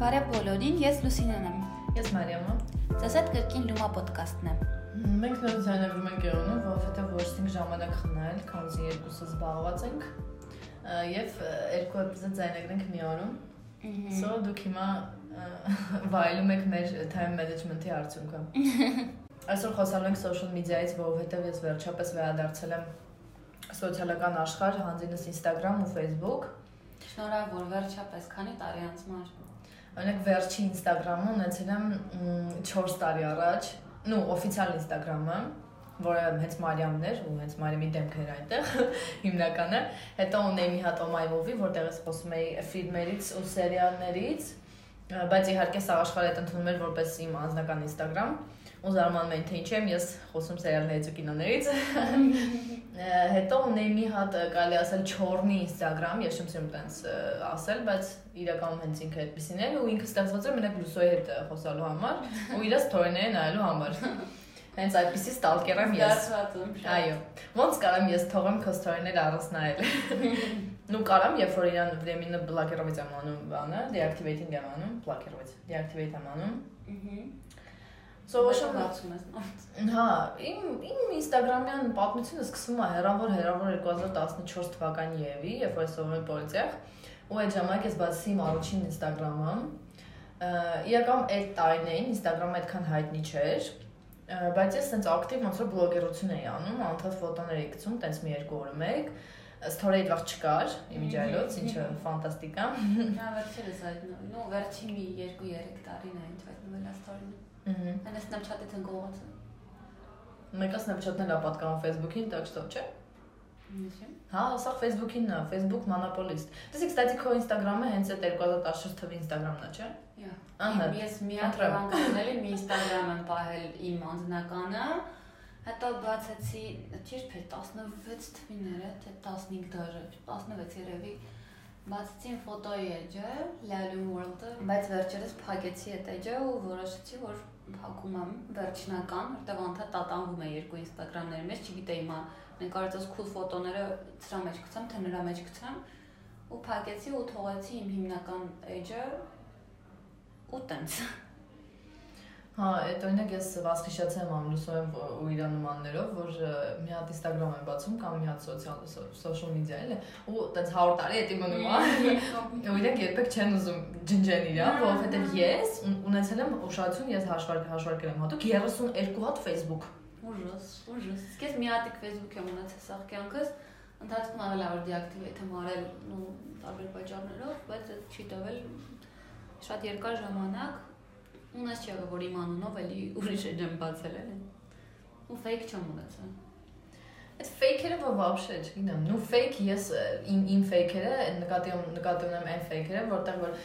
Բարև բոլորին, ես Լուսինեն եմ։ Ես Մարիամը։ Ձեզ հետ կրկին Լումա ոդկասթն է։ Մենք նոր ձայնագրում ենք Երևանում, որովհետև ոչ թե ժամանակ խնայել, քանզի երկուսը զբաղված ենք եւ երկու էպիզոդ ձայնագրենք մի օրում։ So դուք հիմա վայելում եք մեր time management-ի արդյունքը։ Այսօր խոսալու ենք social media-ից, որովհետև ես վերջապես վերադարձել եմ սոցիալական աշխարհ, հանձինս Instagram ու Facebook։ Շնորհավոր վերջապես, քանի տարի անց մար։ Օրինակ վերջի Instagram-ը ունեցել եմ 4 տարի առաջ, նու օֆիցիալ Instagram-ը, որը հենց Մարիամն էր ու հենց Մարիամի դեմքը էր այնտեղ հիմնականը։ Հետո ունեի մի հատ OMI-movie, որտեղ ես խոսում էի ֆիլմերից ու սերիալներից, բայց իհարկե սա աշխարհը ընդունում էր որպես իմ անձնական Instagram ու զարմանում եմ թե ինչ եմ ես խոսում սերիալներից ու կինոներից։ Հետո ունեի մի հատ կարելի ասել չորնի Instagram, ես չեմ սիրում տենց ասել, բայց իրականում հենց ինքը այդպեսին էր ու ինքը ստեղծված էր մենակ լուսոյի հետ խոսալու համար ու իրաց թորիները նայելու համար։ Հենց այդպեսի ստալկեր եմ ես։ Այո։ Ոնց կարամ ես թողեմ քո ստորիները առանց նայել։ Նու կարամ, երբ որ իրան временно բլոկերովից եմ անում բանը, deactivating եմ անում, բլոկերովից, deactivate եմ անում։ Ահա Սովորաբար բացում ես։ Հա, իմ իմ Instagram-յան պատմությունը սկսվում է հեռավոր հեռավոր 2014 թվականի Եվի, երբ որ սովորում եմ պոլիտեխ, ու այդ ժամանակ ես բացի իմ առաջին Instagram-ը։ Իրական այդ տարիներին Instagram-ը այդքան հայտնի չէր, բայց ես sense ակտիվ ոնց որ բլոգերություն էի անում, անդադ ֆոտոներ էի գցում, տենց մի երկու օրը մեկ ստորեի վաղ չկար իմիջայլոց, ինչը ֆանտաստիկ է։ Հա, վերջերս այդ նո, վերջի մի 2-3 տարին է ինչ հայտնվել է ստորին։ Угу. Она Snapchat-ից է գողացել։ Մեկը Snapchat-ն էլ է պատկանում Facebook-ին, так что, չէ՞։ Հա, սա Facebook-ինն է, Facebook monopolist։ Դեսի, կստացի քո Instagram-ը հենց այդ 2014 թվականի Instagram-ն է, չէ՞։ Ահա։ Ահա։ Ես միակ հանգնել եմ Instagram-ը պահել իմ անձնականը, հետո բացեցի, չէ՞, 16 թվիներ է, թե 15 դարը, 16 երևի բացեցի ֆոտոյի էջը, Lalum World-ը, բայց վերջերս փակեցի այդ էջը ու որոշեցի, որ փակում եմ վերջնական, որտեղ անդադ տատանվում է երկու Instagram-ների մեջ, չգիտեի հիմա կարծես cool ֆոտոները ծրա մեջ գցեմ, թե նրա մեջ գցեմ ու փակեցի ու թողեցի իմ հիմնական էջը ու տենց Հա, այդ օրինակ ես վասխիշացեմ ամլուսով ու իր նմաններով, որ մի հատ Instagram եմ բացում կամ մի հատ սոցիալ social media էլ է ու տենց 100 տարի էտի մնում է։ Ու իրենք երբեք չեն ուզում ջնջեն իրան, որովհետև ես ունեցել եմ ուշադրություն, ես հաշվարկ հաշվարկել եմ հատուկ 32 հատ Facebook։ Ուժս, ուժս։ Սկես մի հատ Facebook եմ ունեցել սաղ կյանքս, ընթացքում ավելի որ deactivate եմ արել ու տարբեր պատճառներով, բայց այդ չի տվել շատ երկար ժամանակ Ունես չէ որ իմ անունով էլի ուրիշ եմ բացել էլ։ Ու fake չեմ ունեցել։ Այդ fake-երը որ вообще չգիտեմ, նու fake ես իմ իմ fake-երը նկատի նկատի ունեմ այն fake-երը, որտեղ որ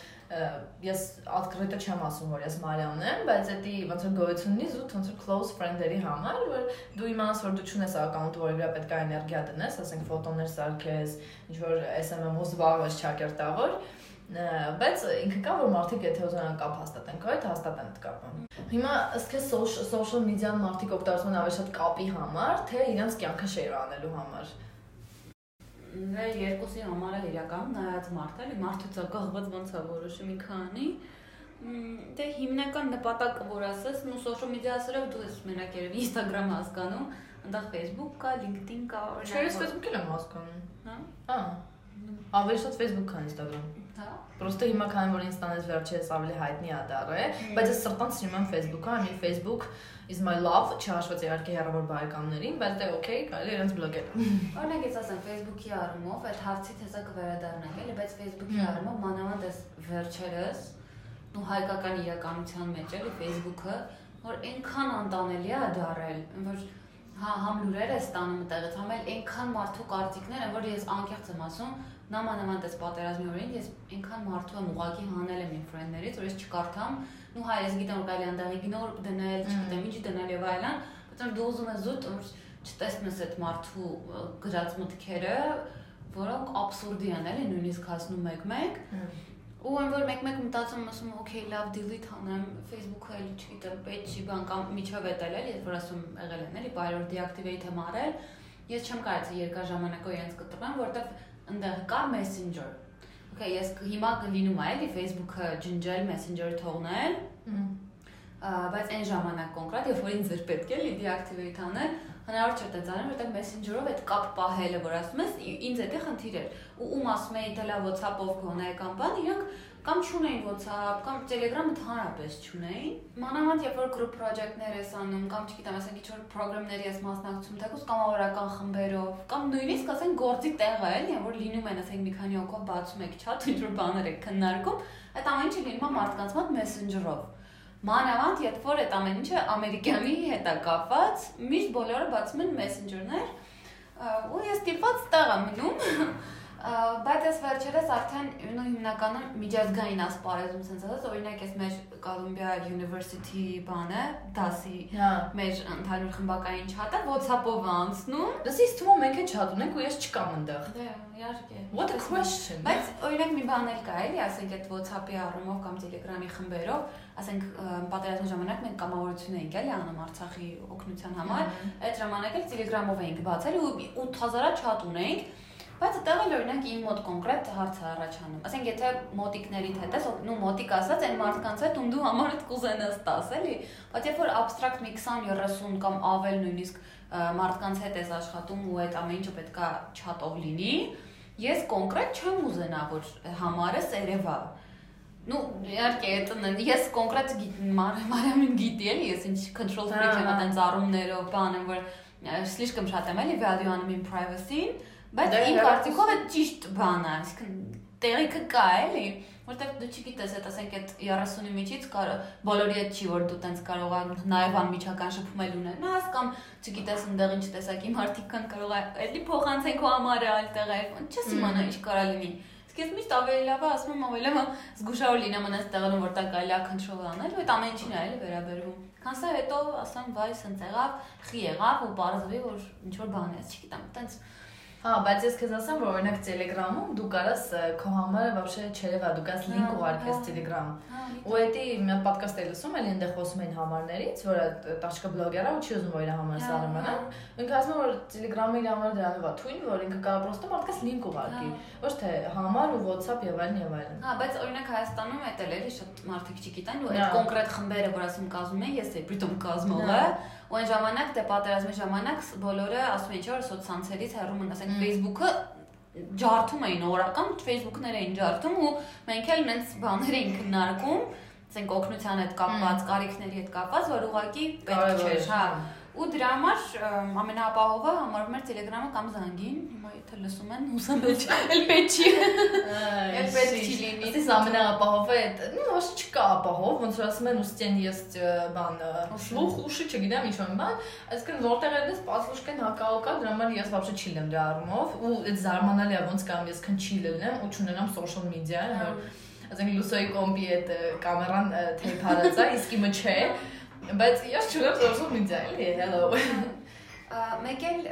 ես открыто չեմ ասում, որ ես Մարիան եմ, բայց դա ոնց որ գոյություն ունի զուտ ոնց որ close friend-երի համար, որ դու իմանաս որ դու չունես account, որի վրա պետք է էներգիա դնես, ասենք ֆոտոներ սարքես, ինչ որ SMM-ով զբաղվես չակերտավոր, բայց ինքը կա որ մարդիկ եթե ուզենան կապ հաստատեն, քո հետ հաստատեն այդ կապը։ Հիմա ըստ social media-ն մարդիկ օգտագործում են ավելի շատ կապի համար, թե իրենց կյանքը շեյր անելու համար։ Նե երկուսի համար էլ իրական նայած մարդ էլի, մարդու ցակողված ոնց է որոշում ինքը անի։ Դե հիմնական նպատակը որ ասես, նու social media-սերով դու ես մենակ երևի Instagram հասկանում, այնտեղ Facebook կա, LinkedIn կա, օրինակ։ Չէ, ես Facebook-ել եմ հասկանում։ Հա։ Հա։ Ավելի շատ Facebook քան Instagram։ Հա։ Պրոստը հիմա քանի որ ինստանես վերջերս ավելի հայտնի է դառը, բայց ես սրտան սիրում եմ Facebook-ը, I mean Facebook is my love, չհաշված իհարկե հեռավոր բարեկամներին, բայց դե okay, կարելի իրենց բլոկել։ Օրինակ ես ասեմ Facebook-ի առումով, այդ հարցի թեզա կվերադառնանք, էլի, բայց Facebook-ի առումով մանավանդ էս վերջերս ու հայկական իրականության մեջ էլի Facebook-ը, որ այնքան անտանելի է դառել, որ հա համ լուրեր է ստանում այդտեղից, համ էլ այնքան մարդու կարծիքներ են, որ ես անկեղծ եմ ասում, նամանավանդ էս պատերազմի օրին ես այնքան մարդու եմ ուղակի հանել եմ իմ ֆրենդներից, որ ես չկարդամ, ու հայ ես գիտեմ որ կարելի անդաղի գնոր դնել, չգիտեմ ինչ դնել եւ այլն, բայց դու ուզում ես զուտ որ չտեսնես այդ մարդու գրած մտքերը, որոնք абսուրդի են, էլի նույնիսկ հասնում մեկ-մեկ ու այն որ մեկ-մեկ մտածում ասում օքեյ լավ delete անեմ Facebook-ը էլի չգիտեմ պետք չի բան կամ միջով էտել էլի ես որ ասում եղել են էլի բայր deactivate եմ արել ես չեմ կարծի երկար ժամանակով իրենց կտրվեմ որովհետև ընդեղ կա Messenger։ Okay, ես հիմա կլինում է էլի Facebook-ը ջնջել, Messenger-ը թողնել։ Բայց այն ժամանակ կոնկրետ, երբ որ ինձ էր պետք էլի deactivate անել, հնարավոր չէ դա անել, որտեղ Messenger-ով այդ կապ պահելը, որ ասում ես, ինձ էդի խնդիր էր։ Ու ում ասում էի դելա WhatsApp-ով գոնե կամ բան, իրանք կամ չունեին WhatsApp, կամ Telegram-ը ընդհանրապես չունեին։ Մանավանդ երբ որ group project-ներ ես անում, կամ չգիտեմ, ասենք ինչ-որ program-ների ես մասնակցում, թեկուզ կամավորական խմբերով, կամ նույնիսկ ասենք գործի տեղը էլի, որ լինում են, ասենք մի քանի օկով բացում եք chat, ինչ-որ բաներ եք քննարկում, այդ ամեն ինչը լինում է մարդկանց մոտ Messenger-ով։ Մանավանդ, երբ որ այդ ամեն ինչը ամերիկյանի հետ է կապված, միշտ բոլորը բացում են Messenger-ներ, ու ես դիպած տեղ եմ մնում բայց այս վերջերս արդեն նո հիմնականում միջազգային ասպարեզում sense ասած օրինակ ես մեր Columbia University բանը դասի հա մեր ընդհանուր խմբակային չաթը WhatsApp-ով անցնում դասից թվում մենք է չաթ ունենք ու ես չկամ այնտեղ դե իհարկե what a question բայց օրինակ մի բան էլ կա էլի ասենք այդ WhatsApp-ի առումով կամ Telegram-ի խմբերով ասենք պատերազմի ժամանակ մենք կամավորություն էինք էլի անում Արցախի օգնության համար այդ ժամանակ էլ Telegram-ով էինք բացել ու 8000-ա չաթ ունեինք Բայց այդտեղ էլ օրինակ իմ մոտ կոնկրետ հարց է առաջանում։ Ասենք եթե մոտիկներիդ հետ ես, նո մոտիկ ասած այն մարդկանց հետ, ում դու համարդ կուզենաս տաս, էլի, բայց երբ որ abstract մի 20-30 կամ ավել նույնիսկ մարդկանց հետ ես աշխատում ու այդ ամեն ինչը պետքա չաթով լինի, ես կոնկրետ չեմ ուզենա, որ համարես Երևա։ Ну, իհարկե, այտն ես կոնկրետ գիտեմ, Մարիամին գիտի էլի, ես ինչ control freak եմ այդտենց առումներով, բան եմ, որ slishkam շատ եմ էլի value անում in privacy-ին, Բայց իմ կարծիքով է ճիշտ բան է, այսինքն տեղիքը կա էլի, որտեղ դու չգիտես, այդ ասենք այդ 30-ի միջից կարող բոլորի հետ չի որ դու տենց կարող ես նաև անմիջական շփումել ունենաս կամ չգիտես ընդեղ ինչ տեսակի մարդիկ կան կարող է էլի փոխանցեն քո համարը այլ տեղեր, չես իմանա ինչ կարա լինի։ Իսկ ես միշտ ավելի լավ է ասում եմ ավելի լավ զգուշավոր լինեմ անես տեղերում որտեղ կարելի է control անել ու այդ ամեն ինչին է էլի վերաբերվում։ Քանսա հետո ասեմ վայ սենց եղավ, խի եղավ ու բարձվի որ ինչ որ բան է, չգիտեմ, տենց Հա, բայց ես քեզ ասեմ, որ օրինակ Telegram-ում դու կարաս ը, քո համարը вообще չերևա, դու կարաս link Հա, ուղարկես հա։ Telegram։ Հա, Ու էդի մի պոդքասթ էլ լսում եմ, այնտեղ խոսում են համարներից, որ այդ տաշկա բլոգերա ու չի ուզում որ իր համարը Հա, սարմանա։ Ինքը ասում է, որ Telegram-ի իր համարը դրանով է թույն, որ ինքը կարող պրոստը մարդկաս link ուղարկի, ոչ թե համար ու WhatsApp եւ այլն եւ այլն։ Հա, բայց օրինակ Հայաստանում այդ էլ էլի շատ մարդիկ չգիտեն ու Հա։ այդ կոնկրետ խմբերը, որ ասում կազմում են, ես էլ պրիտոմ կազմողը, Հա։ ու այն ժամանակ դե պատերազմի ժամանակ բոլորը ասում են, չէ՞ որ սոցցանցերից հեռում են, ասենք Facebook-ը ջարդում էին օրական, Facebook-ներ էին ջարդում ու մենք էլ նենց բաներ էինք քննարկում, ասենք օգնության հետ կապված, կարիքների հետ կապված, որ ուղղակի պետք Կարևոր չէ, է, հա Ու դրա համար ըմ, ամենաապահովը համարվում էր Telegram-ը կամ զանգին, հիմա եթե լսում են, հուսամ էլ էլ պետք չի։ Էլ պետք չի լինի։ Իսկ ամենաապահովը է, նո, ոչ չկա ապահով, ոնց որ ասում են ուստեն ես բան շլուխ ուշի չգիտեմ ինչ որ բան, այսինքն որտեղ էլ ես պատվուշկեն հակաոկա, դրա համար ես вообще չի լեմ դրա առումով ու այդ զարմանալի է ոնց կամ ես քնչի լինեմ ու չունենամ social media, որ ասենք լուսոյի կոմպի այդ կամերան թեյփ հարած է, իսկ իմը չէ, բայց ես չունեմ social media, էլի, hello։ Մեկ էլ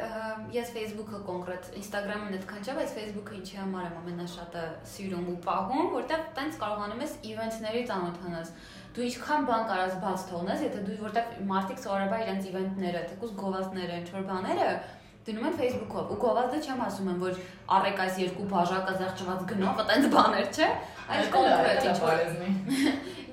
ես Facebook-ը կոնկրետ Instagram-ն այդքան չէ, բայց Facebook-ը ինչի համար եմ ամենաշատը սիրում ու պահում, որտեղ տենց կարողանում ես event-ների ծանոթանաս։ Դու ինչքան բան կարաս բաց թողնես, եթե դու որտեղ մարդիկ սովորաբար իրենց event-ները, թեկուզ գովազդները, ինչ որ բաները դնում են Facebook-ով ու գովազդը չեմ ասում եմ որ առեք այս երկու բաժակը զեղչված գնով, այտենց բաներ, չէ։ Այլ կոնկրետ ինչ որ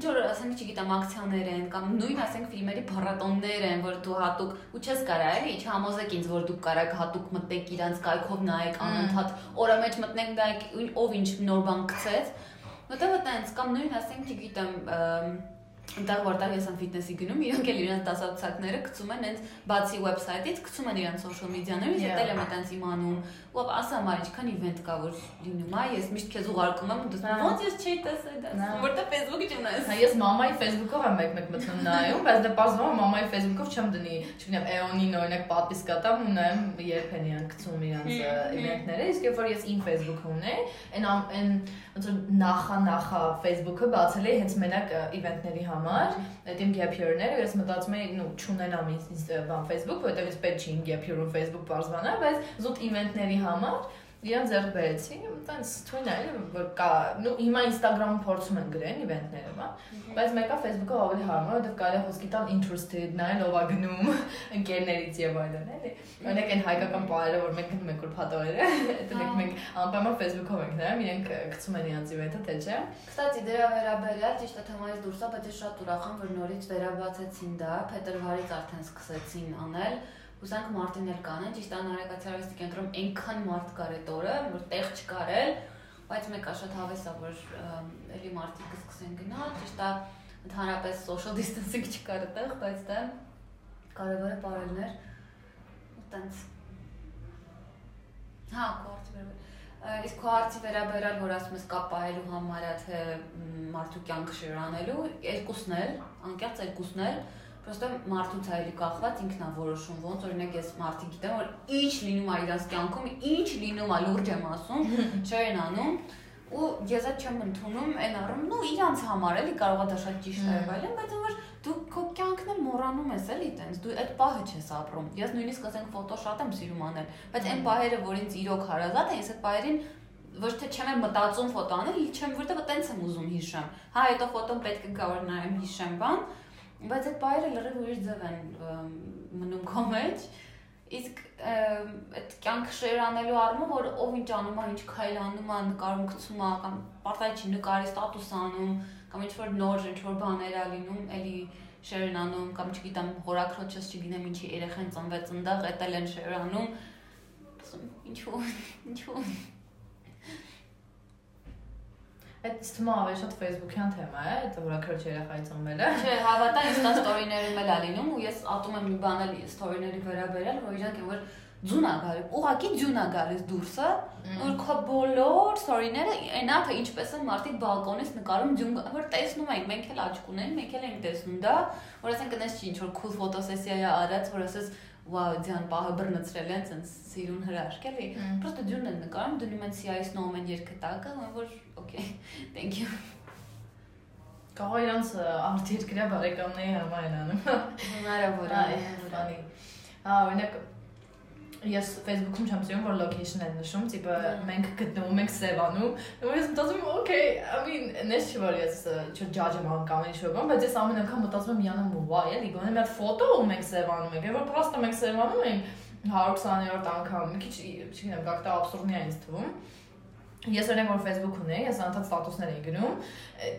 ինչ որ ասենք չգիտեմ ակցիաներ են կամ նույն ասենք ֆիլմերի փառատոններ են որ դու հատուկ ու չես կարա էլի չհամոզեք ինձ որ դուք կարաք հատուկ մտնեք իրանց կայքով նայեք անընդհատ օրը մեջ մտնեք նայեք ով ինչ նոր բան գցեց որտեղ այտենց կամ նույն ասենք չգիտեմ Այնտեղ որտեղ ես ամ ֆիթնեսի գնում, իրանք էլ իրենց դասացակները գցում են հենց բացի վեբսայթից, գցում են իրենց Yeah. yeah. դել եմ այտենց իմանում։ Ու ասա մար ինչքան event կա որ լինում է, ես միշտ քեզ ուղարկում եմ ու դու ոնց ես չի տեսել դա։ Որտեղ Facebook-ի չունես։ Հա ես մամայի Facebook-ով եմ մեկ-մեկ մտնում նայում, բայց դե բազվում մամայի Facebook-ով չեմ դնի, չգիտեմ, Aeon-ին օրինակ պատվիսկա տամ ու նայեմ երբ են իրանք գցում իրանց Հմ, իվենտները, իսկ երբ որ ես իմ Facebook-ը ունեի, այն այն ոնց որ նախա նախա Facebook-ը բացել էի հենց մենակ իվենտների համար, այդ իմ gap year-ները, ես մտածում էի, նու չունենամ ինձ բան Facebook, որովհետև ես պետք չի իմ gap year-ում Facebook բարձրանալ, բայց զուտ իվենտների համար իրան ձեռք բերեցի, այնտենց թույն է, որ կա, նու հիմա Instagram-ում փորձում են գրեն իվենտները, բա, բայց մեկը Facebook-ը ավելի հարմար, որովհետև կարելի է խոսքի տալ interested, նայել ով է գնում, ընկերներից եւ այլն, էլի։ Օրինակ այն հայկական բառերը, որ մենք գնում ենք որ փաթորերը, դա մենք մենք անպայման Facebook-ով ենք նայում, իրենք գցում են իրանց իվենտը, թե չէ։ Կստացի դրա վերաբերյալ ճիշտ է թեմայից դուրս է, բայց ես շատ ուրախ եմ, որ նորից վերաբացեցին դա, փետրվարից արդեն սկսեցին անել Ուզանք Մարտին էլ կանեն, ճիշտ անհարեկացիալիստի կենտրոնում այնքան մարդ կար այդ օրը, որ տեղ չկար էլ, բայց մեկը շատ հավես է, որ էլի մարտիկ կսկսեն գնալ, ճիշտ է ընդհանրապես social distancing չկար այդտեղ, բայց դա կարևորը բարելն էր։ ու տենց Հա, քարտի վերաբերալ իսկ քո հարցի վերաբերալ որ ասում ես կապահելու համարյա թե մարդու կյանքը շրանելու երկուսն էլ անկեղծ երկուսն էլ Պրոստը մարդուց այլի կախված ինքն է որոշում ոնց օրինակ ես մարդիկ գիտեմ որ ինչ լինում է իրաց կյանքում, ինչ լինում է լուրջ եմ ասում, չեն անում ու ես այդ չեմ ընդունում այն առումն ու իրանց համար էլի կարողա դա շատ ճիշտ է այլն, բայց որ դու քո կյանքն էլ մոռանում ես էլի տենց դու այդ պահը չես ապրում ես նույնիսկ ասենք ֆոտո շատ եմ սիրում անել բայց այն պահերը որ ինձ իրոք հարազատ են ես այդ պահերին ոչ թե չեմ մտածում ֆոտո անել, չեմ որտեղ տենց եմ ուզում հիշեմ։ Հա, հետո ֆոտոն պետք է գա որ նայեմ հիշեմ բան, Բայց այդ բայերը լրիվ ուրիշ ձև են մնում քո մեջ։ Իսկ այդ կյանք շերանելու առումով որ ով ինչ անում է, ինչ քայլ անում է, նկարում գցում է կամ պարտադիր չի նկարի ստատուս անում կամ ինչ որ նոր ինչ որ բաներ է լինում, էլի շերն անում կամ չգիտեմ հորակրոջս չգիտեմ ինչի երեխան ծնվեց ընդեղ, էդ էլ են շերանում։ Ինչու ինչու Այդ թվում ավելի շատ Facebook-յան թեմա է, այդ որակրոջ երեխայի ծնվելը։ Չէ, հավատա, ինստա ստորիներում էլ է լինում ու ես ատում եմ մի բան էլ ստորիների վերաբերել, որ իրանք որ ձուն է գալի, ուղակի ձուն է գալիս դուրսը, որ քո բոլոր ստորիները այնա թե ինչպես են մարդիկ բալկոնից նկարում ձուն, որ տեսնում ենք, մենք էլ աչք ունենք, մենք էլ ենք տեսնում դա, որ ասենք այնպես չի ինչ որ cool ֆոտոսեսիա է արած, որ ասես վաու ձյան պահը բռնցրել են ցենց սիրուն հրաշք էլի պրոստը ջունն են նկարում դնում են CI-ից նոմ են երկը տակը որ okay thank you Կարող իրանց արտերկրյա բարեկամների համար են անում հնարավոր է բանի Ահա օրինակ ես Facebook-ում չեմ սիրում, որ location են նշում, տիպը մենք գտնվում ենք Սևանում, ու ես մտածում եմ, okay, I mean, նես չի որ ես չջաջ եմ անում կամ ինչ-որ բան, բայց ես ամեն անգամ մտածում եմ յանամ why, էլի, գոնե մի հատ ֆոտո ու մենք Սևանում ենք, որ պրոստը մենք Սևանում ենք 120-րդ անգամ, մի քիչ, չգիտեմ, կակտա абսուրդնի է ինձ թվում Ես օրինակ որ Facebook ունեի, ես անդադ ստատուսներ էի գնում,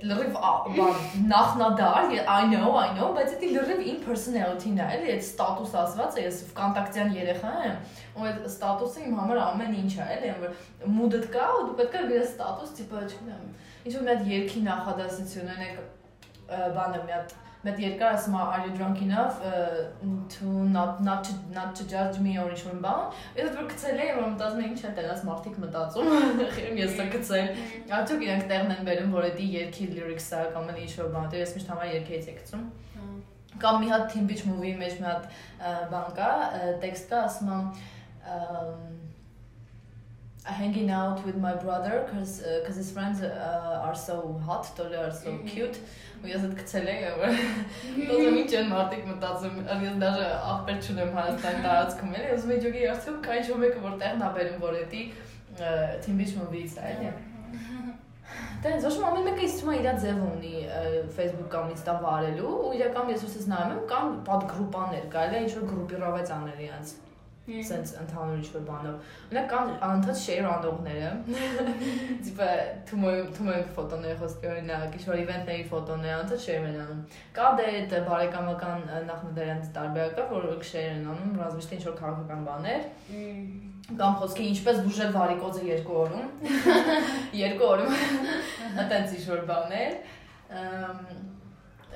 լրիվ բան նախնադար, I know, I know, բայց դա լրիվ in personality-ն է, էլի այդ ստատուս ասված է, ես վկանտակտյան երեխա եմ, ու այդ ստատուսը իմ համար ամեն ինչ է, էլի, որ mood-դ կա, ու դու պետք է գրես ստատուս, տիպը, չգիտեմ, ինչ որ մի հատ երկի նախադասություն, օրինակ բանը մի հատ Մեծ երկար ասում are you drunk enough uh, to not not to not to judge me or ինչ-որ բան։ Ես դա գցել եմ, որ մտածում եմ ինչ են տենաս մարդիկ մտածում։ Խիրեմ ես դա գցել։ Արդյոք իրանք տեղն են բերում, որ դա երկի lyrics-ը կամ ինչ-որ բան, դե ես միշտ համար երկից եմ գցում։ Կամ մի հատ Teen Beach Movie-ի մեջ մի հատ բան կա, տեքստ կա, ասում եմ hanging out with my brother cuz uh, cuz his friends uh, are so hot, they are so cute. Ու ես այդ գցել եմ որ ինչ են մարդիկ մտածում ես դաժե ախպեր չունեմ Հայաստանի տարածքում էլի ուզում եմ ջոգի արդյոք կա ինչ որ մեկը որ տեղն ա բերում որ դա Team Beach Movie-ից է էլի Դե ոչ մի ամեն մեկը իստում է իր ձևը ունի Facebook կամ Insta վարելու ու իրական ես ուսես նայում եմ կամ պատգրուպաներ կարելի է ինչ որ գրուպի ռավեց անել իրանց sense ընդհանուր ինչ-որ բանով։ Օրինակ կան անընդհատ share անողները։ Տիպը թումո թումո ֆոտոներ խոսքի օրինակ, ինչ-որ event-ների ֆոտոներ անընդհատ share են անում։ Կա դե այդ բարեկամական նախնադարանց տարբերակը, որ share են անում, ռազմիշտ ինչ-որ քաղաքական բաներ։ Կամ խոսքի ինչպես բուժել վարիկոզը երկու օրում։ Երկու օրում։ Այդպես ինչ-որ բաներ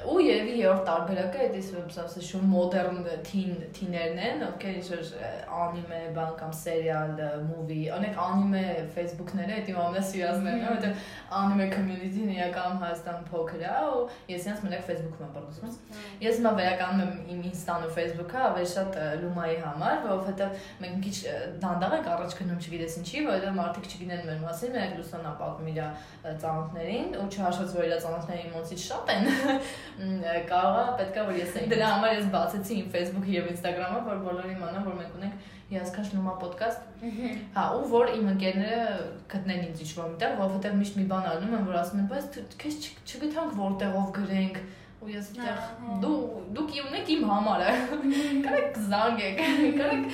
ու երևի երրորդ տարբերակը այդ էս ասես շուտ մոդեռն թին թիներն են, ովքեր ինչ անիմե բան կամ սերիալ, մուվի, անեք անիմե Facebook-ները, դա իմ ամենասիրածներն է, որովհետև անիմե community-ն իրական Հայաստան փոքր է ու ես ինձ մենակ Facebook-ում եմ բռնցում։ Ես հիմա վերականում եմ իմ Insta-ն ու Facebook-ը ավելի շատ լումայի համար, որովհետև մենք քիչ դանդաղ ենք առաջ գնում, չգիտես ինչի, որովհետև մարդիկ չգիտեն մեր մասին, մենք լուսանա պատմում իր ծանոթներին ու չհաշված որ իր ծանոթների ոնցից շատ են կարող է պետքա որ ես դրա համար ես բացեցի իմ Facebook-ը եւ Instagram-ը, որ բոլորը իմանան, որ մենք ունենք հիասքանչ նոմա ոդկաստ։ Հա, ու որ իմ ընկերները գտնեն ինձ ինչ-որ միտեղ, որովհետեւ միշտ մի բան անում են, որ ասում են, բայց քեզ չգտանք որտեղով գրենք ու ես այդտեղ դու դուք ունեք իմ համարը կարեք զանգեք կարեք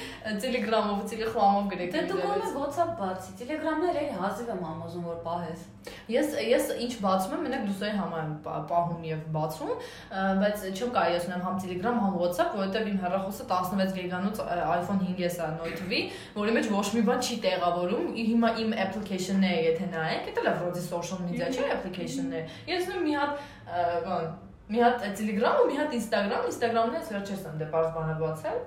Telegram-ով Telegram-ով գրեք դե դու կողմը WhatsApp բացի Telegram-ներ էլի հազիվ եմ ամոզում որ պահես ես ես ինչ բացում եմ մենակ դուսոյի համար եմ պահում եւ բացում բայց չեմ կարի ես ունեմ համ Telegram համ WhatsApp որովհետեւ իմ հեռախոսը 16 գիգանոց iPhone 5S է Note-ի որի մեջ ոչ մի բան չի տեղավորում հիմա իմ application-ները եթե նայեք դա լավ ռոդի social media չէ application-ներ ես ունեմ մի հատ բան Մի հատ Telegram ու մի հատ Instagram, Instagram-ն էս վերջերս եմ դե բարձ բանը բացել։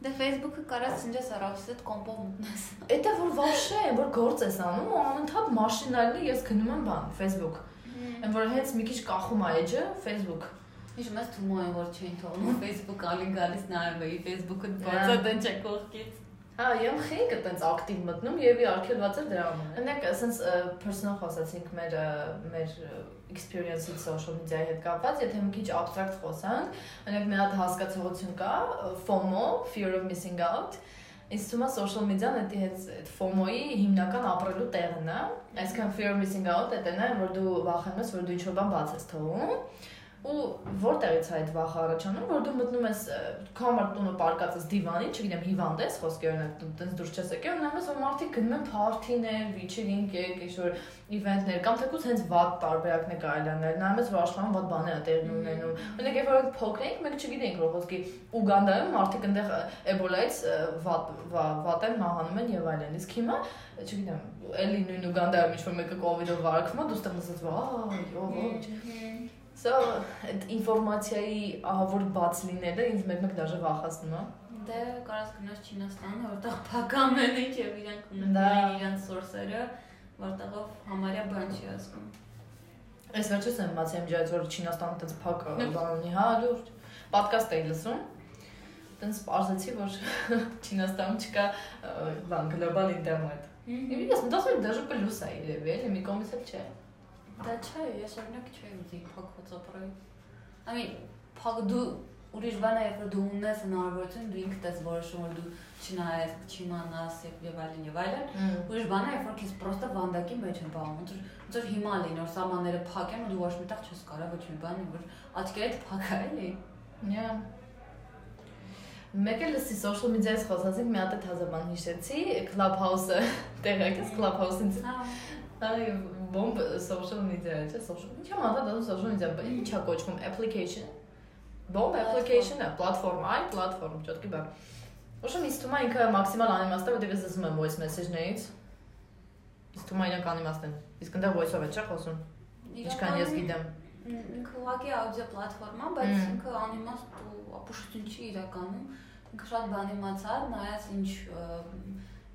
Դե Facebook-ը կարած ցնջես առավոտից այդ կոմպով մտնես։ Էդա որ վաշե, որ գործ ես անում ու անընդհատ մաշինալն ես գնում եմ բան, Facebook։ Այն որ հենց մի քիչ կախում է edge-ը, Facebook։ Ինչ մեծ թումո է որ չէին թողնում Facebook ալին գալիս նայում էի Facebook-ը բացա դեն չէ կողքից։ Հա, եմ խինքը տենց ակտիվ մտնում եւ ի արկելված է դրա համար։ Այնեք ասենց personal խոսացինք մեր մեր experience-ից social media-ի հետ կապված, եթե մի քիչ abstract խոսանք, այնեք մի հատ հասկացողություն կա, FOMO, fear of missing out Ինձ թվում է social media-ն դա հետ այդ FOMO-ի հիմնական ապրելու տեղն է։ Այսինքն fear of missing out դա նա որ դու վախենում ես, որ դու ինչ-որ բան բաց ես թողում ու որտեղից է այդ վախը առաջանում, որ դու մտնում ես քո համար տունը պարկած ես դիվանին, չգիտեմ, հիվանդ ես, դու տենց դուրս չես եկել, ու նայում ես որ մարդիկ գնում են փարթիներ, վիչերին կեք, ինչ-որ իվենտներ, կամ թեկուզ հենց վատ տարբերակն է կարելի անել, նայում ես որ աշխարհում վատ բաներ է տեղի ունենում։ Օրինակ երբ որ փոքր էինք, մենք չգիտեինք որ խոսքի Ուգանդայում մարդիկ այնտեղ էբոլայից վատ վատ են մահանում են եւ այլն։ Իսկ հիմա չգիտեմ, էլի նույն Ուգանդայում ինչ որ մեկը կոവിഡ്ով վարակվում է, դու ասած, «Ահա, յո, ոչ»։ So, այդ ինֆորմացիայի ահավոր բաց լինելը ինձ մեկ-մեկ դաժե վախացնում է։ Դե կարաս գնաս Չինաստան, որտեղ փակամ են ինչ եւ իրանք ունեն իրանք սորսերը, որտեղով համարյա բան չի ասում։ Այս վերջից եմ մացի իմջայց որ Չինաստանը տենց փակ բան ունի, հա, լուրջ։ Պոդքաստ էի լսում։ Տենց բարձեցի որ Չինաստանում չկա բան գլոբալ ինտերնետ։ Ես մտածում եմ դաժե պլյուս է երևի, էլի մի կողմից էլ չէ։ Դա չէ, ես օրինակ չէի ուզի փակված ապրել։ mean, փակ դու ուրիշ բան է, երբ որ դու ունես հնարավորություն, դու ինքդ ես որոշում, որ դու չնայես, չիմանաս եւ այլն եւ այլն։ Ուրիշ բան է, երբ որ քեզ պրոստը վանդակի մեջ են բաղում, ոնց որ ոնց որ հիմա լինի, որ սահմանները փակ են ու դու ոչ մի տեղ չես կարող ոչ մի բան, որ աչքերդ փակ է, էլի։ Yeah։ Մեկ էլ լսի social media-ից խոսացինք, մի հատ է թազա բան հիշեցի, Clubhouse-ը, տեղակ է Clubhouse-ից։ Հա Այ bomb social media չէ, social։ Ինչա՞ մատա դա social media, բայց ինչա կոչվում application։ Bomb application-ը, պլատֆորմ, այ պլատֆորմ, ճոտկի բա։ Ոշը ինձ թվում է ինքը մաքսիմալ անիմաստ է, որտեղ ես ասում եմ voice message-ներից։ Ինձ թվում է իրենք անիմաստ են։ Իսկ այնտեղ voice-ով է չէ խոսում։ Ինչքան ես գիտեմ։ Ինքը ուղղակի պլատֆորմ է, բայց ինքը անիմաստ ու ապուշություն չի իրականում։ Ինքը շատ բան իմացա, նայած ինչ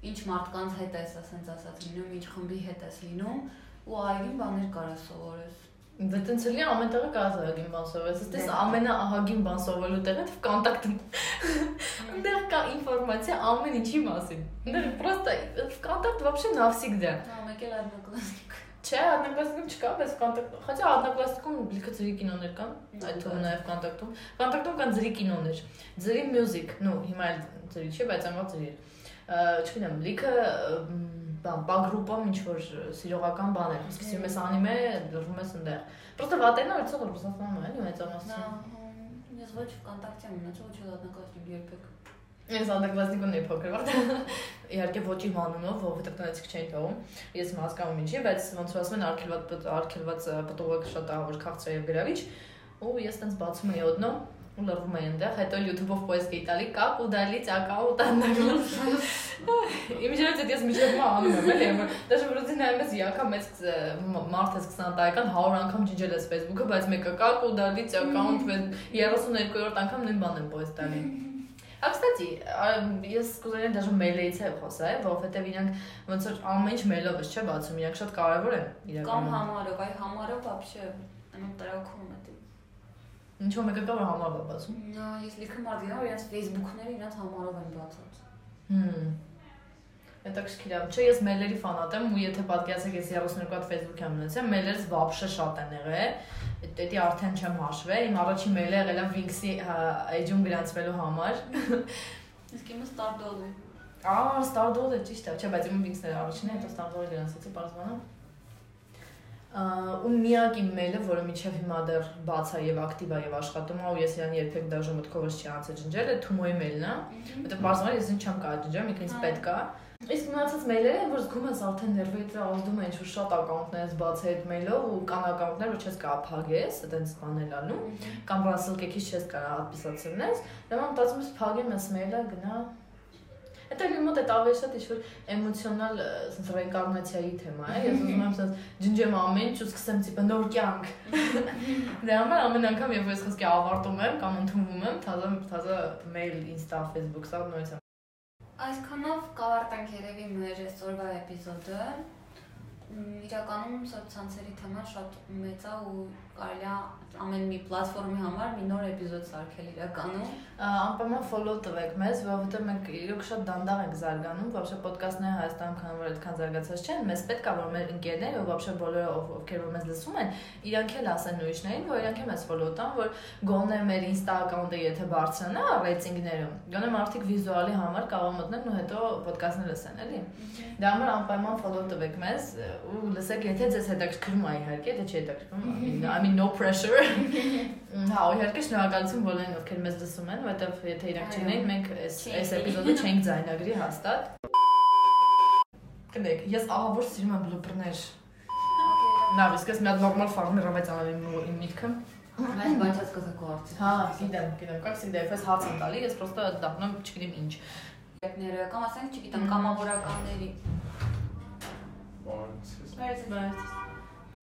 ինչ մարդկանց հետ ես ասենց ասած լինում, ինչ խմբի հետ ես լինում ու այգին բաներ կարա սովորես։ Դե տենց էլի ամեն տեղը կարա այգին բան սովորես։ Այստես դե։ ամենաահագին բան սովորելու տեղը թվ կոնտակտ։ Այնտեղ կա ինֆորմացիա ամեն ինչի մասին։ Այնտեղ պրոստա կոնտակտ вообще навсегда։ Հա, մեկ էլ одноклассник։ Չէ, одноклассникում չկա, բայց կոնտակտ, хотя одноклассникում լիքը ծրի կինոներ կան, այդ թվում նաև կոնտակտում։ Կոնտակտում կան ծրի կինոներ, ծրի մյուզիկ, նո, հիմա էլ ծրի չի, բայց ամոթ ծրի։ Չգիտեմ, լիքը բան, բագրուպում ինչ որ սիրողական բաներ, սկսում ես հա։ անիմե, դրվում ես այնտեղ։ Պրոստը վատենա ու ցողը ռուսաստանում է, էլի մեծամասնություն։ հա, Ես ոչ վկոնտակտի եմ ունեցել, ոչ հոդնակազմի երբեք։ Ես անդակլասնիկուն էի փոքր վարդ։ Իհարկե ոչ իմ անունով, որովհետև տնեցիք չէին թողում։ Ես հասկանում ինչի, բայց ոնց որ ասում են արքելված արքելված պտուղը շատ ահավոր քաղցր եւ գրավիչ, ու ես տենց բացում էի օդնում ու լռվում էի այնտեղ, հետո YouTube-ով պոյսկ էի տալի, կապ ու դալից ակաունտ անդակլում։ Իմիջիայից դես միջև մա անում եմ, էլի, դաշը վրուցի նայում ես յակա մեծ մարդ ես 20 տարեկան 100 անգամ ջիջել ես Facebook-ը, բայց մեկը կապ ու դալից ակաունտ 32-րդ անգամ նույն բանն եմ պոյսկ տալի։ Հա, կստացի, ես կուզենայի դաժե մեյլից էլ խոսալ, որովհետև իրանք ոնց որ ամեն ինչ մեյլով չէ բացում, իրանք շատ կարևոր են իրականում։ Կամ համարով, այ համարով բաբշե, այնու տրակում է դե, Ինչո՞ւ մեկը կա որ համարով է բացում։ Նա ես լիքը մարդ գնա որ իրաց Facebook-ները իրաց համարով են բացած։ Հմ։ Հետաքրքիր է։ Չէ, ես մեյլերի ֆանատ եմ ու եթե պատկերացեք ես 32 հատ Facebook եմ ունեցել, մեյլերս վաբշե շատ են եղել։ Դետի արդեն չեմ հաշվել։ Իմ առաջին մեյլը եղել է Wings-ի edge-ում գրանցվելու համար։ Իսկ իմը Stardoll-ը։ Ահա, Stardoll-ը ճիշտ է, չէ, բայց իմ Wings-ն էր առաջինը, հետո Stardoll-ը գրանցեցի, բարձրանա ու միակ իմ մեյլը, որը միջև հիմա դեռ բաց է եւ ակտիվ է եւ աշխատում է, ու ես իրան երբեք դաժե մտքովս չի անցել ջնջել, է Թումոյի մեյլն է։ Որտեղ բարձրացնել ես ինձ չեմ կարող ջնջել, մի քիչ պետք է։ Իսկ մնացած մեյլերը, որ զգում ես արդեն ներվեյտրը ազդում է ինչ-որ շատ ակաունտներ ես բացել այդ մեյլով ու կան ակաունտներ, որ չես կարող փակես, այդպես բանել ալու, կամ Russell Cake-ից չես կարող ադպիսացնես, դա մտածում ես փակեմ ես մեյլը գնա Հետո իմ մոտ է ավելի շատ ինչ-որ էմոցիոնալ sense ռեինկարնացիայի թեմա է։ Ես ուզում եմ sense ջնջեմ ամեն ինչ ու սկսեմ տիպը նոր կյանք։ Դե համար ամեն անգամ երբ ես խոսքի ավարտում եմ կամ ընդունվում եմ, թազա թազա mail, Insta, Facebook, սա է։ Այսքանով կավարտանք երևի մեր այսօրվա էպիզոդը իրականում սոցցանցերի թեման շատ մեծ է ու կարելի է ամեն մի պլատֆորմի համար մի նոր էպիզոդ սարքել իրականում։ Անպայման follow տվեք մեզ, որովհետև մենք իրոք շատ դանդաղ ենք զարգանում, вообще ոդկասթները Հայաստանում քան որ այդքան զարգացած չեն, մեզ պետք է որ մեր ընկերները, ու вообще բոլորը ովքեր որ մեզ լսում են, իրանք էլ ասեն ուրիշներին, որ իրանք էլ մեզ follow տան, որ գոնե մեր Insta account-ը եթե բարձրանա ռեյտինգներում, գոնե մարդիկ վիզուալի համար կարող մտնեն ու հետո ոդկասթներ լսեն, էլի։ Դա համար անպայման follow տվեք մեզ ու լսեք, եթե ձեզ հետաքրքրում է իհարկե, դա չի հետաքրքրում, I mean no pressure Հա, իհարկե շնորհակալություն բոլորին, ովքեր մեզ լսում են, որովհետև եթե իրանք չունեին, մենք այս այս էպիզոդը չենք ձայնագրի հաստատ։ Կնեք, ես ահավոր սիրում եմ բլուպերներ։ Լավ, իսկ ես մի հատ նորմալ ֆարմեր բայց անեմ իմ միտքը։ Բայց բայց ես կզակո արծի։ Հա, գիտեմ, գիտեմ, как всегда, ես հաց եմ տալի, ես просто դառնում չգիտեմ ինչ։ Ները կամ ասենք, չգիտեմ, կամավորականների։ Здравствуйте.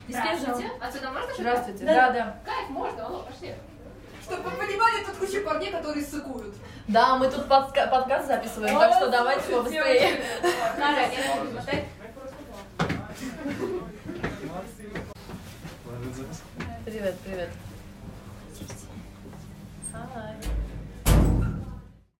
Здравствуйте. Отсюда можно? Здравствуйте. Да, да. Кайф, можно, алло, пошли. Чтобы вы понимали, тут куча парней, которые сыкуют. Да, мы тут подка- подкаст записываем, так что давайте побыстрее. Привет, привет.